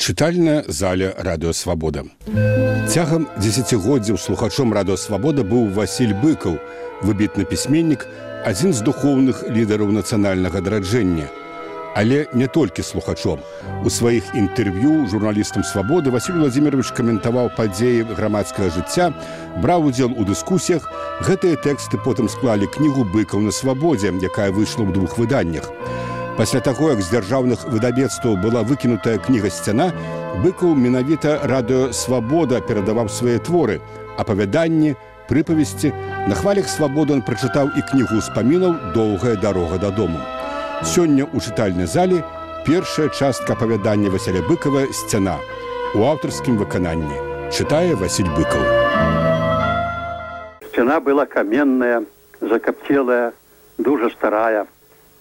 чытальная заля радыёвабода. Цягам дзесяцігоддзяў слухачом радыёвабода быў Васіль быкаў, выбітны пісьменнік, адзін з духоўных лідараў нацыянальнага дараджэння. Але не толькі слухачом. У сваіх інтэрв'ю журналістам свабоды Васіль Владимирович каментаваў падзеі грамадскага жыцця, браў удзел у дыскусіях. Гэтыя тэксты потым склалі кнігу быкаў на свабодзе, якая выйшла ў двух выданнях. Пасля таго, як з дзяржаўных выдавецтваў была выкінутая кніга сцяна, быкаў менавіта радыёвабода перадаваў свае творы, апавяданні, прыпавесці, на хвалях свабоды он прачытаў і кнігу ўспамінаў доўгая дарога дадому. Сёння ў чытальнай зале першая частка апавядання Васяля быкава сцяна у аўтарскім выкананні чытае Васіль быкаў. Сцяна была каменная, закапцелая, дужа старая,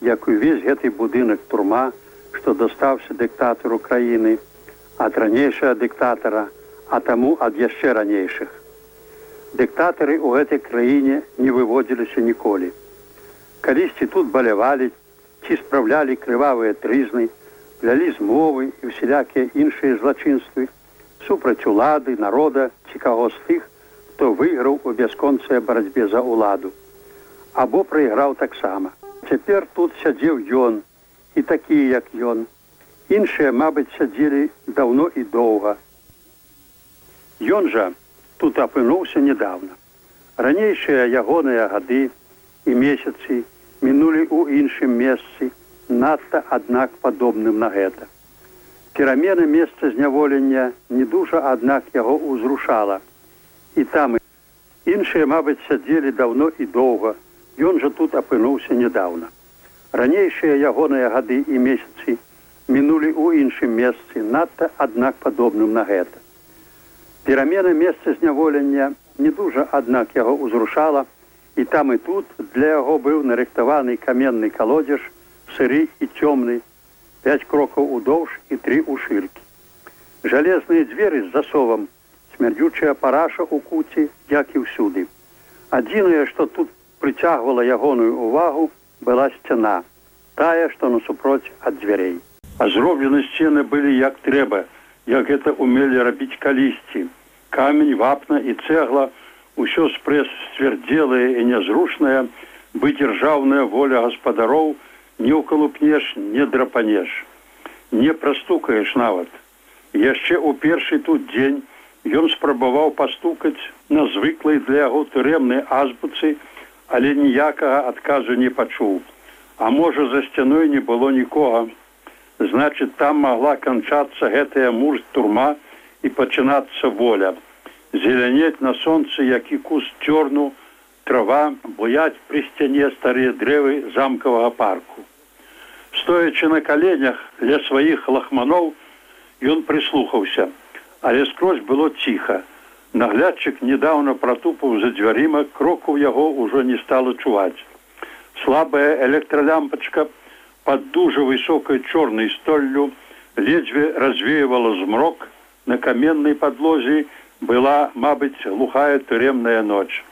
як увесь гэты будынак турма, што дастаўся дыктатару краіны ад ранейшага дыктатара, а таму ад яшчэ ранейшых. Дыктатары ў гэтай краіне не выводзіліся ніколі. Калісьці тут балявалі, ці спраўлялі крывавыя трызны, плялі змовы і ўсялякія іншыя злачынствы, супраць улады, народа ці каго з тых, хто выйграў у бясконцыя барацьбе за ўладу, або прайграў таксама. Цяпер тут сядзеў ён і такія, як ён. Іншыя, мабыць, сядзелі даўно і доўга. Ён жа тут апынуўся недавно. Ранейшыя ягоныя гады і месяцы мінулі ў іншым месцы, надта аднак падобным на гэта. Перамены месца зняволення не дужа, аднак яго ўзрушала. І там іншыя, мабыць, сядзелі даўно і доўга, Ён жа тут апынуўся нядаўна. Ранейшыя ягоныя гады і месяцы мінулі ў іншым месцы, надта аднак падобным на гэта. Перамена месца зняволення не дужа, аднак яго ўзрушала, і там і тут для яго быў нарыхтаваны каменны калодзеж, сыры і цёмны, пять крокаў удоўж і тры ў шыркі. Жалезныя дзверы з засовам, смярдзючая параша ў куці, як і ўсюды. Адзінае, што тут прыцягвала ягоную увагу была сцяна тая што насупроць ад дзвярей а зроблены сцены былі як трэба як гэта умелі рабіць калісьці камень вапна і цэгла ўсё спрэс сцвярдзелае і нязручная бы дзяржаўная воля гаспадароў не ўкалупнеш не драпанеш. Не прастукаеш нават. Яшчэ ў першы тут дзень ён спрабаваў пастукаць на звыклай для яго турэмнай азбуцы але ніякага адказу не пачуў. А можа за сцяной не было нікога. Значыць, там могла канчацца гэтая муж турма і пачынацца воля. Зелянець на сонцы, які кус цёрну, трава буяць пры сцяне старыя дрэвы замкавага парку. Стоячы на каленях ля сваіх лахманоў, ён прыслухаўся, але скрозь было ціха. Наглядчык недавно протупаў за дзвярыма кроку яго ўжо не стало чуваць. Слабая электролямпачка под дужа высокой чорной столлю ледзьве развеивала змрок. На каменной подлозе была мабыць глухая турремная ноч.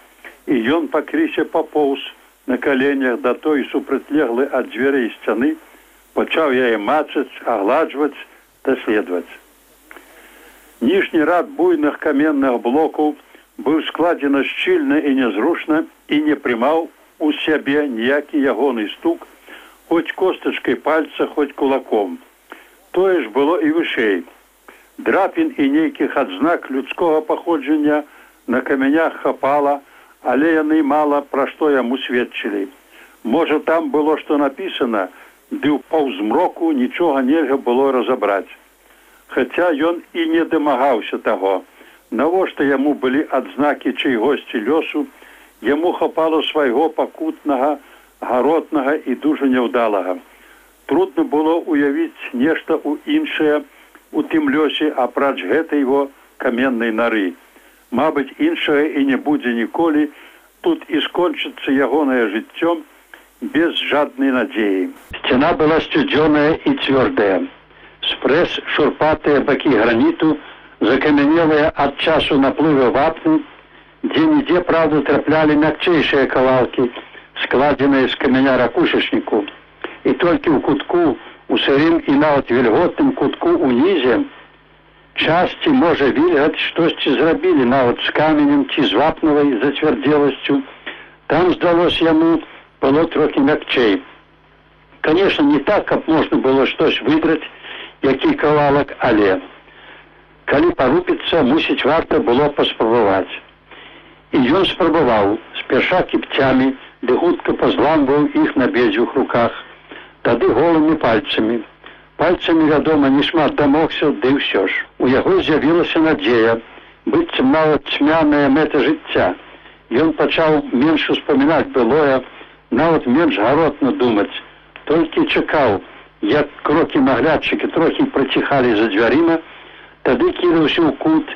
І ён пакрысе папоўз на коленях да той супрацьлеглы ад дзвярэй сцяны пачаў яе мачаць агладжваць даследаваць Ніжні рад буйных каменных блокаў быў складзена шчыльна і нязручна і не прымаў у сябе ніякі ягоны стук, хоць костачкай пальца хоць кулаком. Тое ж было і вышэй. Драпін і нейкіх адзнак людскога паходжання на камянях хапала, але яны мала пра што яму сведчылі. Можа там было што напісана, ды ў паўзмроку нічога нельга было разабраць хаця ён і не дамагаўся таго. Навошта яму былі адзнакі чайгосці лёсу яму хапала свайго пакутнага гаротнага і дужа няўдалага. Трудно было уявіць нешта ў іншае у тым лёсе апрач гэтай его каменнай нары. Мабыць іншае і не будзе ніколі тут і скончыцца ягонае жыццё без жаднай надзеі. Сцяна была сцюдзёная і цвёрдая спрэс шурпатыя бакі граніту закамянелыя ад часу наплывы вапны дзе-нідзе праўду траплялі мякчэйшыя кавалкі складзеныя з камяня ракушачніку. І толькі ў кутку у сырым і нават вільготным кутку унізе часці можа вільгаць штосьці зрабілі нават з каменем ці з вапнавай зацвярдзеласцю. Там здалось яму было трохі мякчэй. Конечно не так каб можна было штось выдраць які кавалак але калі парупіцца мусіць варта было паспрабаваць. І ён спрабаваў спяша кіпцямі ды хутка пазламваў іх на безюх руках тады голымі пальцамі. Пальцамі вядома не шмат дамогся ды ўсё ж. У яго з'явілася надзея быццам нават цьмяная мэта жыцця. Ён пачаў менш успамінаць былое нават менш гаротна думаць. Толькі чакаў як крокі наглядчыкі трохі праціхалі за дзвярыма тады кінуўся ў кут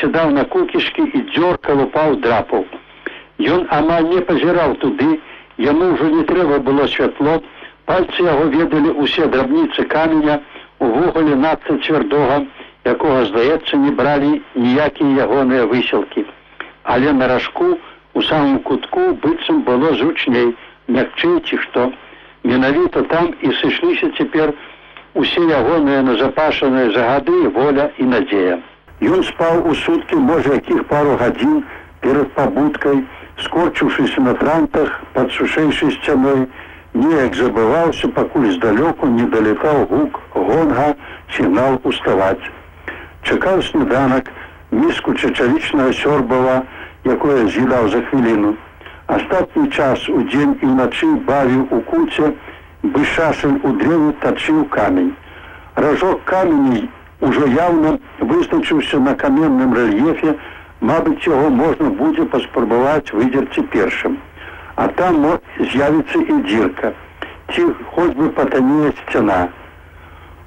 сядаў на кукішкі і дзёрка лупаў драпаў. Ён амаль не пазіраў туды яму ўжо не трэба было святло пальцы яго ведалі ўсе драбніцы каменя увогуле надта цвярдога якога здаецца не бралі ніякія ягоныя выселкі. Але на ражку у самым кутку быццам было зручней мякчэй ці што менавіта там і сышліся цяпер усе ягоныя назапашаныя загады воля і надзея. Ён спаў у суткі можа якіх пару гадзін перад пабудкай скорчыўшыся на трантах пад сушэйшай сцяной неяк забываўся пакуль здалёку не далетаў гук гонга сігнал уставаць. Чакаў сніданак міску чачавічнага сёрбава якое з'едаў за хвіліну астатні час у дзень і ўначы бавіў у куце бы шашель у дрэву тачыў камень. Ражок каменей ужо яўна вызначыўся на каменным рэльефе Мабыць яго можна будзе паспрабаваць выдзерці першым. А там з'явіцца і дзірка. Ці хоць бы патанее сцяна.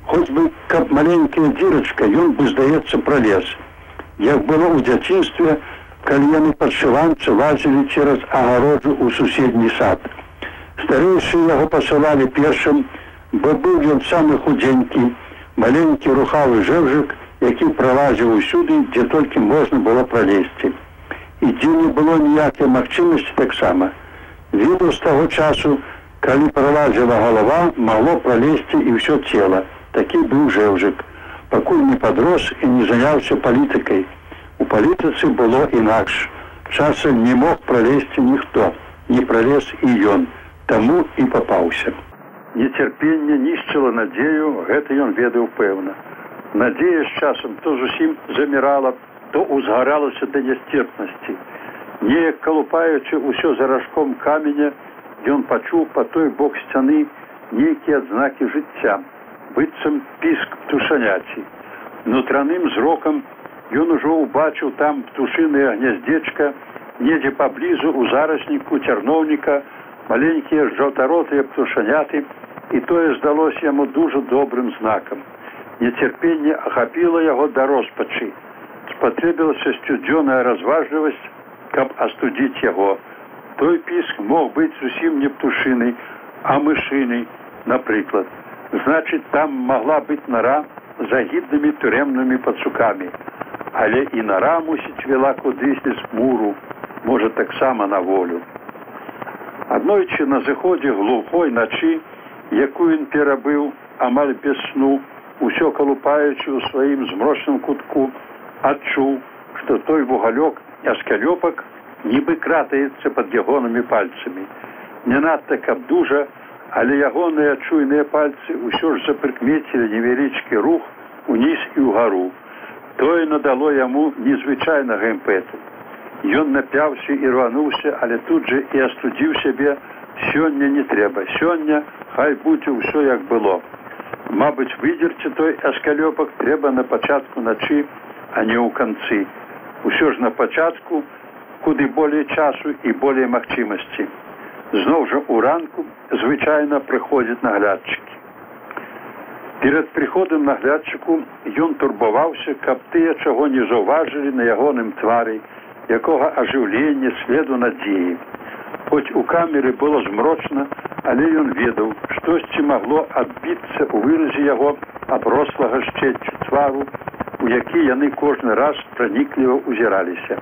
Хоць бы каб маленькая дзірачка ён бы здаецца пролез як было ў дзяцінстве калі яны падшыванцы лазілі цераз агароджу ў суседні сад. Старэйшыя яго пасылалі першым, бо быў ён самы худзенькі, маленькі рухавы жэвжык, які пралазіў усюды, дзе толькі можна было пралезці. І дзе не было ніякай магчымасці таксама. Відаў з таго часу, калі пралазіла галава, магло пралезці і ўсё цела. Такі быў жэвжык, пакуль не падрос і не заняўся палітыкай. У палітыцы было інакш. Часам не мог пралезці ніхто, не пралез і ён, таму і папаўся. Нецярпенне нішчыла надзею, гэта ён ведаў пэўна. Надзея з часам то зусім замірала, то узгаралася да нясцерпнасці. Неяк калупаючы ўсё заражком каменя, ён пачуў па той бок сцяны нейкія адзнакі жыцця, быццам піск птушаняці. Нутраным зрокам Ён ужо ўбачыў там птушынае гняздзечка, недзе паблізу ў зарасніку цярноўніка, маленькія жаўтаротыя птушаняты, і тое здалося яму дужа добрым знакам. Нецярпенне ахапіла яго да роспачы. Спатрэбілася сцюдзёная разважлівасць, каб астудзіць яго. Той піск мог быць зусім не птушынай, а мышынай, напрыклад. Значыць, там магла быць нара за гіднымі турэмнымі пацукамі але і нара мусіць вела кудысьці з муру можа таксама на волю. Аднойчы на зыходзе глухой начы якую ён перабыў амаль без сну усё калупаючы ў сваім змрочным кутку адчуў што той вугалёк аскалёпак нібы кратаецца под ягонымі пальцамі. Не надта каб дужа але ягоныя чуйныя пальцы ўсё ж запрыкмецілі невялічкі рух уніз і ўгару Тое надало яму незвычайнага імпэту. Ён напяўся і рвануўся, але тут жа і астудзіў сябе сёння не трэба. Сёння хай будзе ўсё як было. Мабыць, выдзерці той аскалёпак трэба на пачатку начы, а не ў канцы. Усё ж на пачатку, куды болей часу і болей магчымасці. Зноў жа у ранку звычайна прыходзяць наглядчыкі. Перад прыходам наглядчыку ён турбаваўся, каб тыя чаго не заўважылі на ягоным твары, якога ажыўлення следу надзеі. Хоць у камеры было змрочна, але ён ведаў, штосьці магло адбіцца ў выразе яго аброслага шчэццю твару, у які яны кожны раз пранікліва ўзіраліся.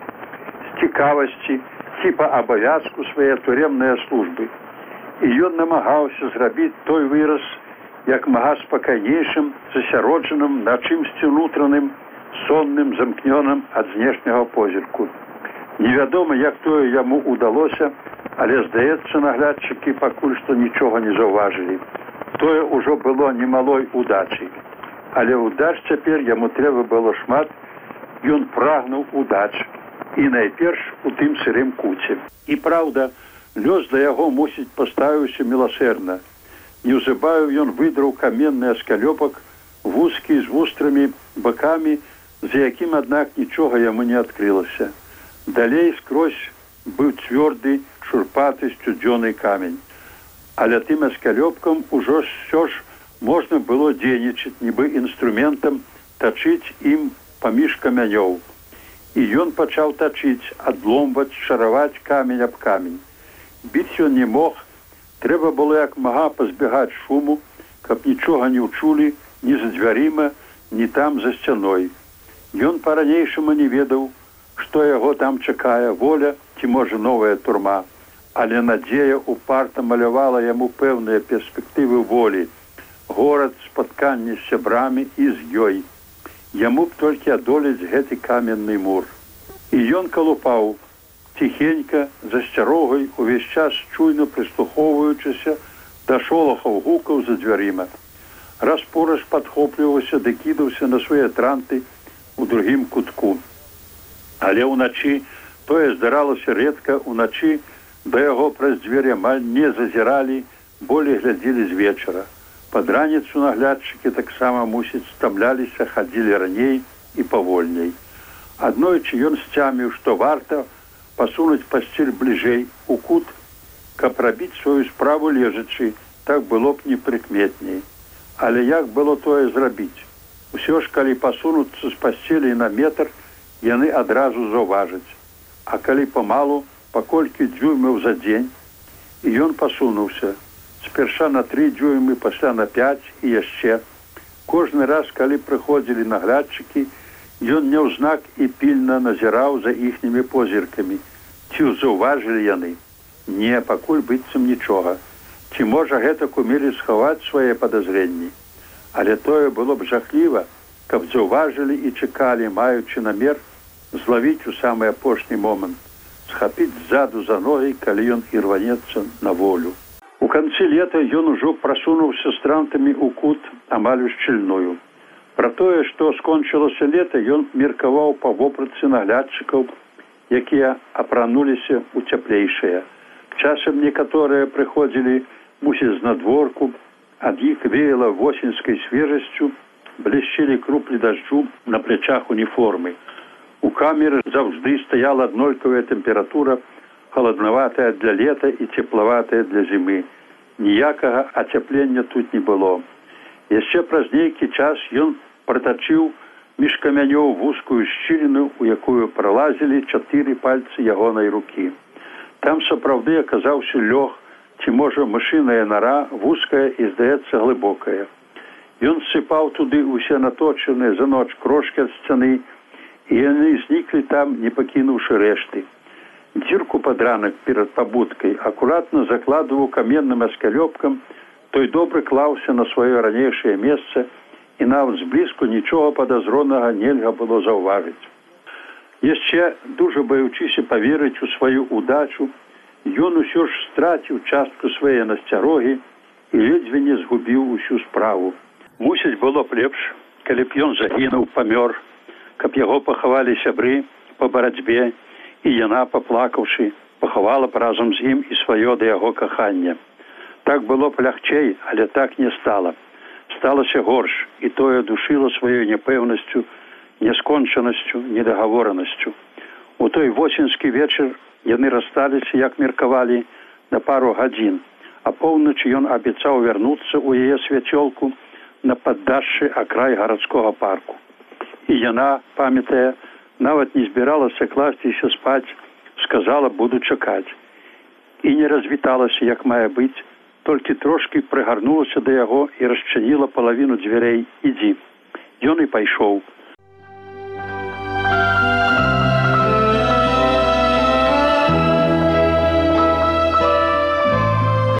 З цікавасці типа абавязку свае турремныя службы. І ён намагаўся зрабіць той выраз, як мага спакайнейшым засяроджаным на чымсьці унутраным сонным замкнёным ад знешняга позірку. Невядома, як тое яму ўдалося, але здаецца наглядчыкі пакуль што нічога не заўважылі. Тое ўжо было немалой удачай. Але удач цяпер яму трэба было шмат, ён прагнуў удач і найперш у тым сырым куце. І праўда, лёс да яго мусіць паставіўся міласэрна. Неўзабаю ён выдраў каменны аскалёпак, вузкі з вустрамі бакамі, за якім аднак нічога яму не адкрылася. Далей скрозь быў цвёрды шурпаты сцюдзёны камень. Але тым аскалёпкам ужо ўсё ж можна было дзейнічаць нібы інструментам тачыць ім паміж камянёў. І ён пачаў тачыць, адломваць, шараваць камень аб камень. Біць ён не мог, трэба было як мага пазбягаць шуму, каб нічога не ўчулі ні за дзвярыма, ні там за сцяной. Ён па-ранейшаму не ведаў, што яго там чакае воля ці можа новая турма, але надзея упарта малявала яму пэўныя перспектывы волі, горад спаткання з сябрамі і з ёй. Яму б толькі адолець гэты каменны мур. І ён калупаў, ціхенька за сцярогай увесь час чуйна прыслухоўваючыся да шолахаў гукаў за дзвярыма. Распораж падхопліваўся ды кідаўся на свае транты у другім кутку. Але ўначы тое здаралася рэдка уначы да яго праз дзверы амаль не зазіралі, болей глядзелі з вечара. Пад раніцу наглядчыкі таксама мусіць стамляліся, хадзілі раней і павольней. Аднойчы ён сцяміў, што варта пасунуць пасцель бліжэй у кут, каб рабіць сваю справу лежачы, так было б непрыкметней. Але як было тое зрабіць? Усё ж калі пасунуцца з пасцелі на метр, яны адразу заўважаць. А калі памалу, паколькі дзюймаў за дзень, і ён пасунуўся, спярша на тры дзюймы пасля на 5 і яшчэ. Кожны раз, калі прыходзілі наглядчыкі, Ён няўзнак і пільна назіраў за іхнімі позіркамі. Ці заўважылі яны? Не, пакуль быццам нічога. Ці можа гэта кумелі схаваць свае падазрэнні. Але тое было б жахліва, каб заўважылі і чакалі, маючы намер злавіць у самы апошні момант, схапіць ззаду за ногі, калі ён і рванецца на волю. У канцы лета ён ужо прасунуўся странтамі ў кут амаль шчыльную. Пра тое, што скончылася лета, ён меркаваў па вопратцы наглядчыкаў, якія апрануліся ў цяплейшыя. Часам некаторыя прыходзілі мусіць з надворку, ад іх веяла восеньскай свежасцю, блішчылі круплі дажджу на плячах уніформы. У камеры заўжды стаяла аднолькавая тэмпература, халаднаватая для лета і цеплаватая для зімы. Ніякага ацяплення тут не было яшчэ праз нейкі час ён пратачыў між камянёў вузкую шчыліну у якую пролазілі чатыры пальцы ягонай рукі там сапраўды аказаўся лёг ці можа машыная нара вузкая і здаецца глыбокая. Ён сыпаў туды усе наточаныя за ноч крошки ад сцяны і яны зніклі там не пакінуўшы рэшты. Дзірку пад ранак перад пабудкай акуратна закладываў каменным аскалёпкам той добры клаўся на сваё ранейшае месца і нават зблізку нічога падазронага нельга было заўважыць. Яшчэ дужа баючыся паверыць у сваю удачу, ён усё ж страціў частку свае насцярогі і ледзьве не згубіў усю справу. Мусіць было б лепш, калі б ён загінуў памёр, каб яго пахавалі сябры па барацьбе і яна паплакаўшы, пахавала б разам з ім і сваё да яго кахання так было б лягчэй але так не стала сталася горш і тое душыла сваёй няпэўнасцю няскончанасцю недагаворанасцю. У той восеньскі вечар яны рассталіся як меркавалі на пару гадзін. А поўначы ён абяцаў вярнуцца ў яе свяцёлку на паддашшы акрай гарадскога парку. І яна памятая нават не збіралася класціся спаць сказала буду чакаць і не развіталася як мае быць толькі трошки прыгарнулася да яго і расчыніла палавіну дзвярэй ідзі ён і пайшоў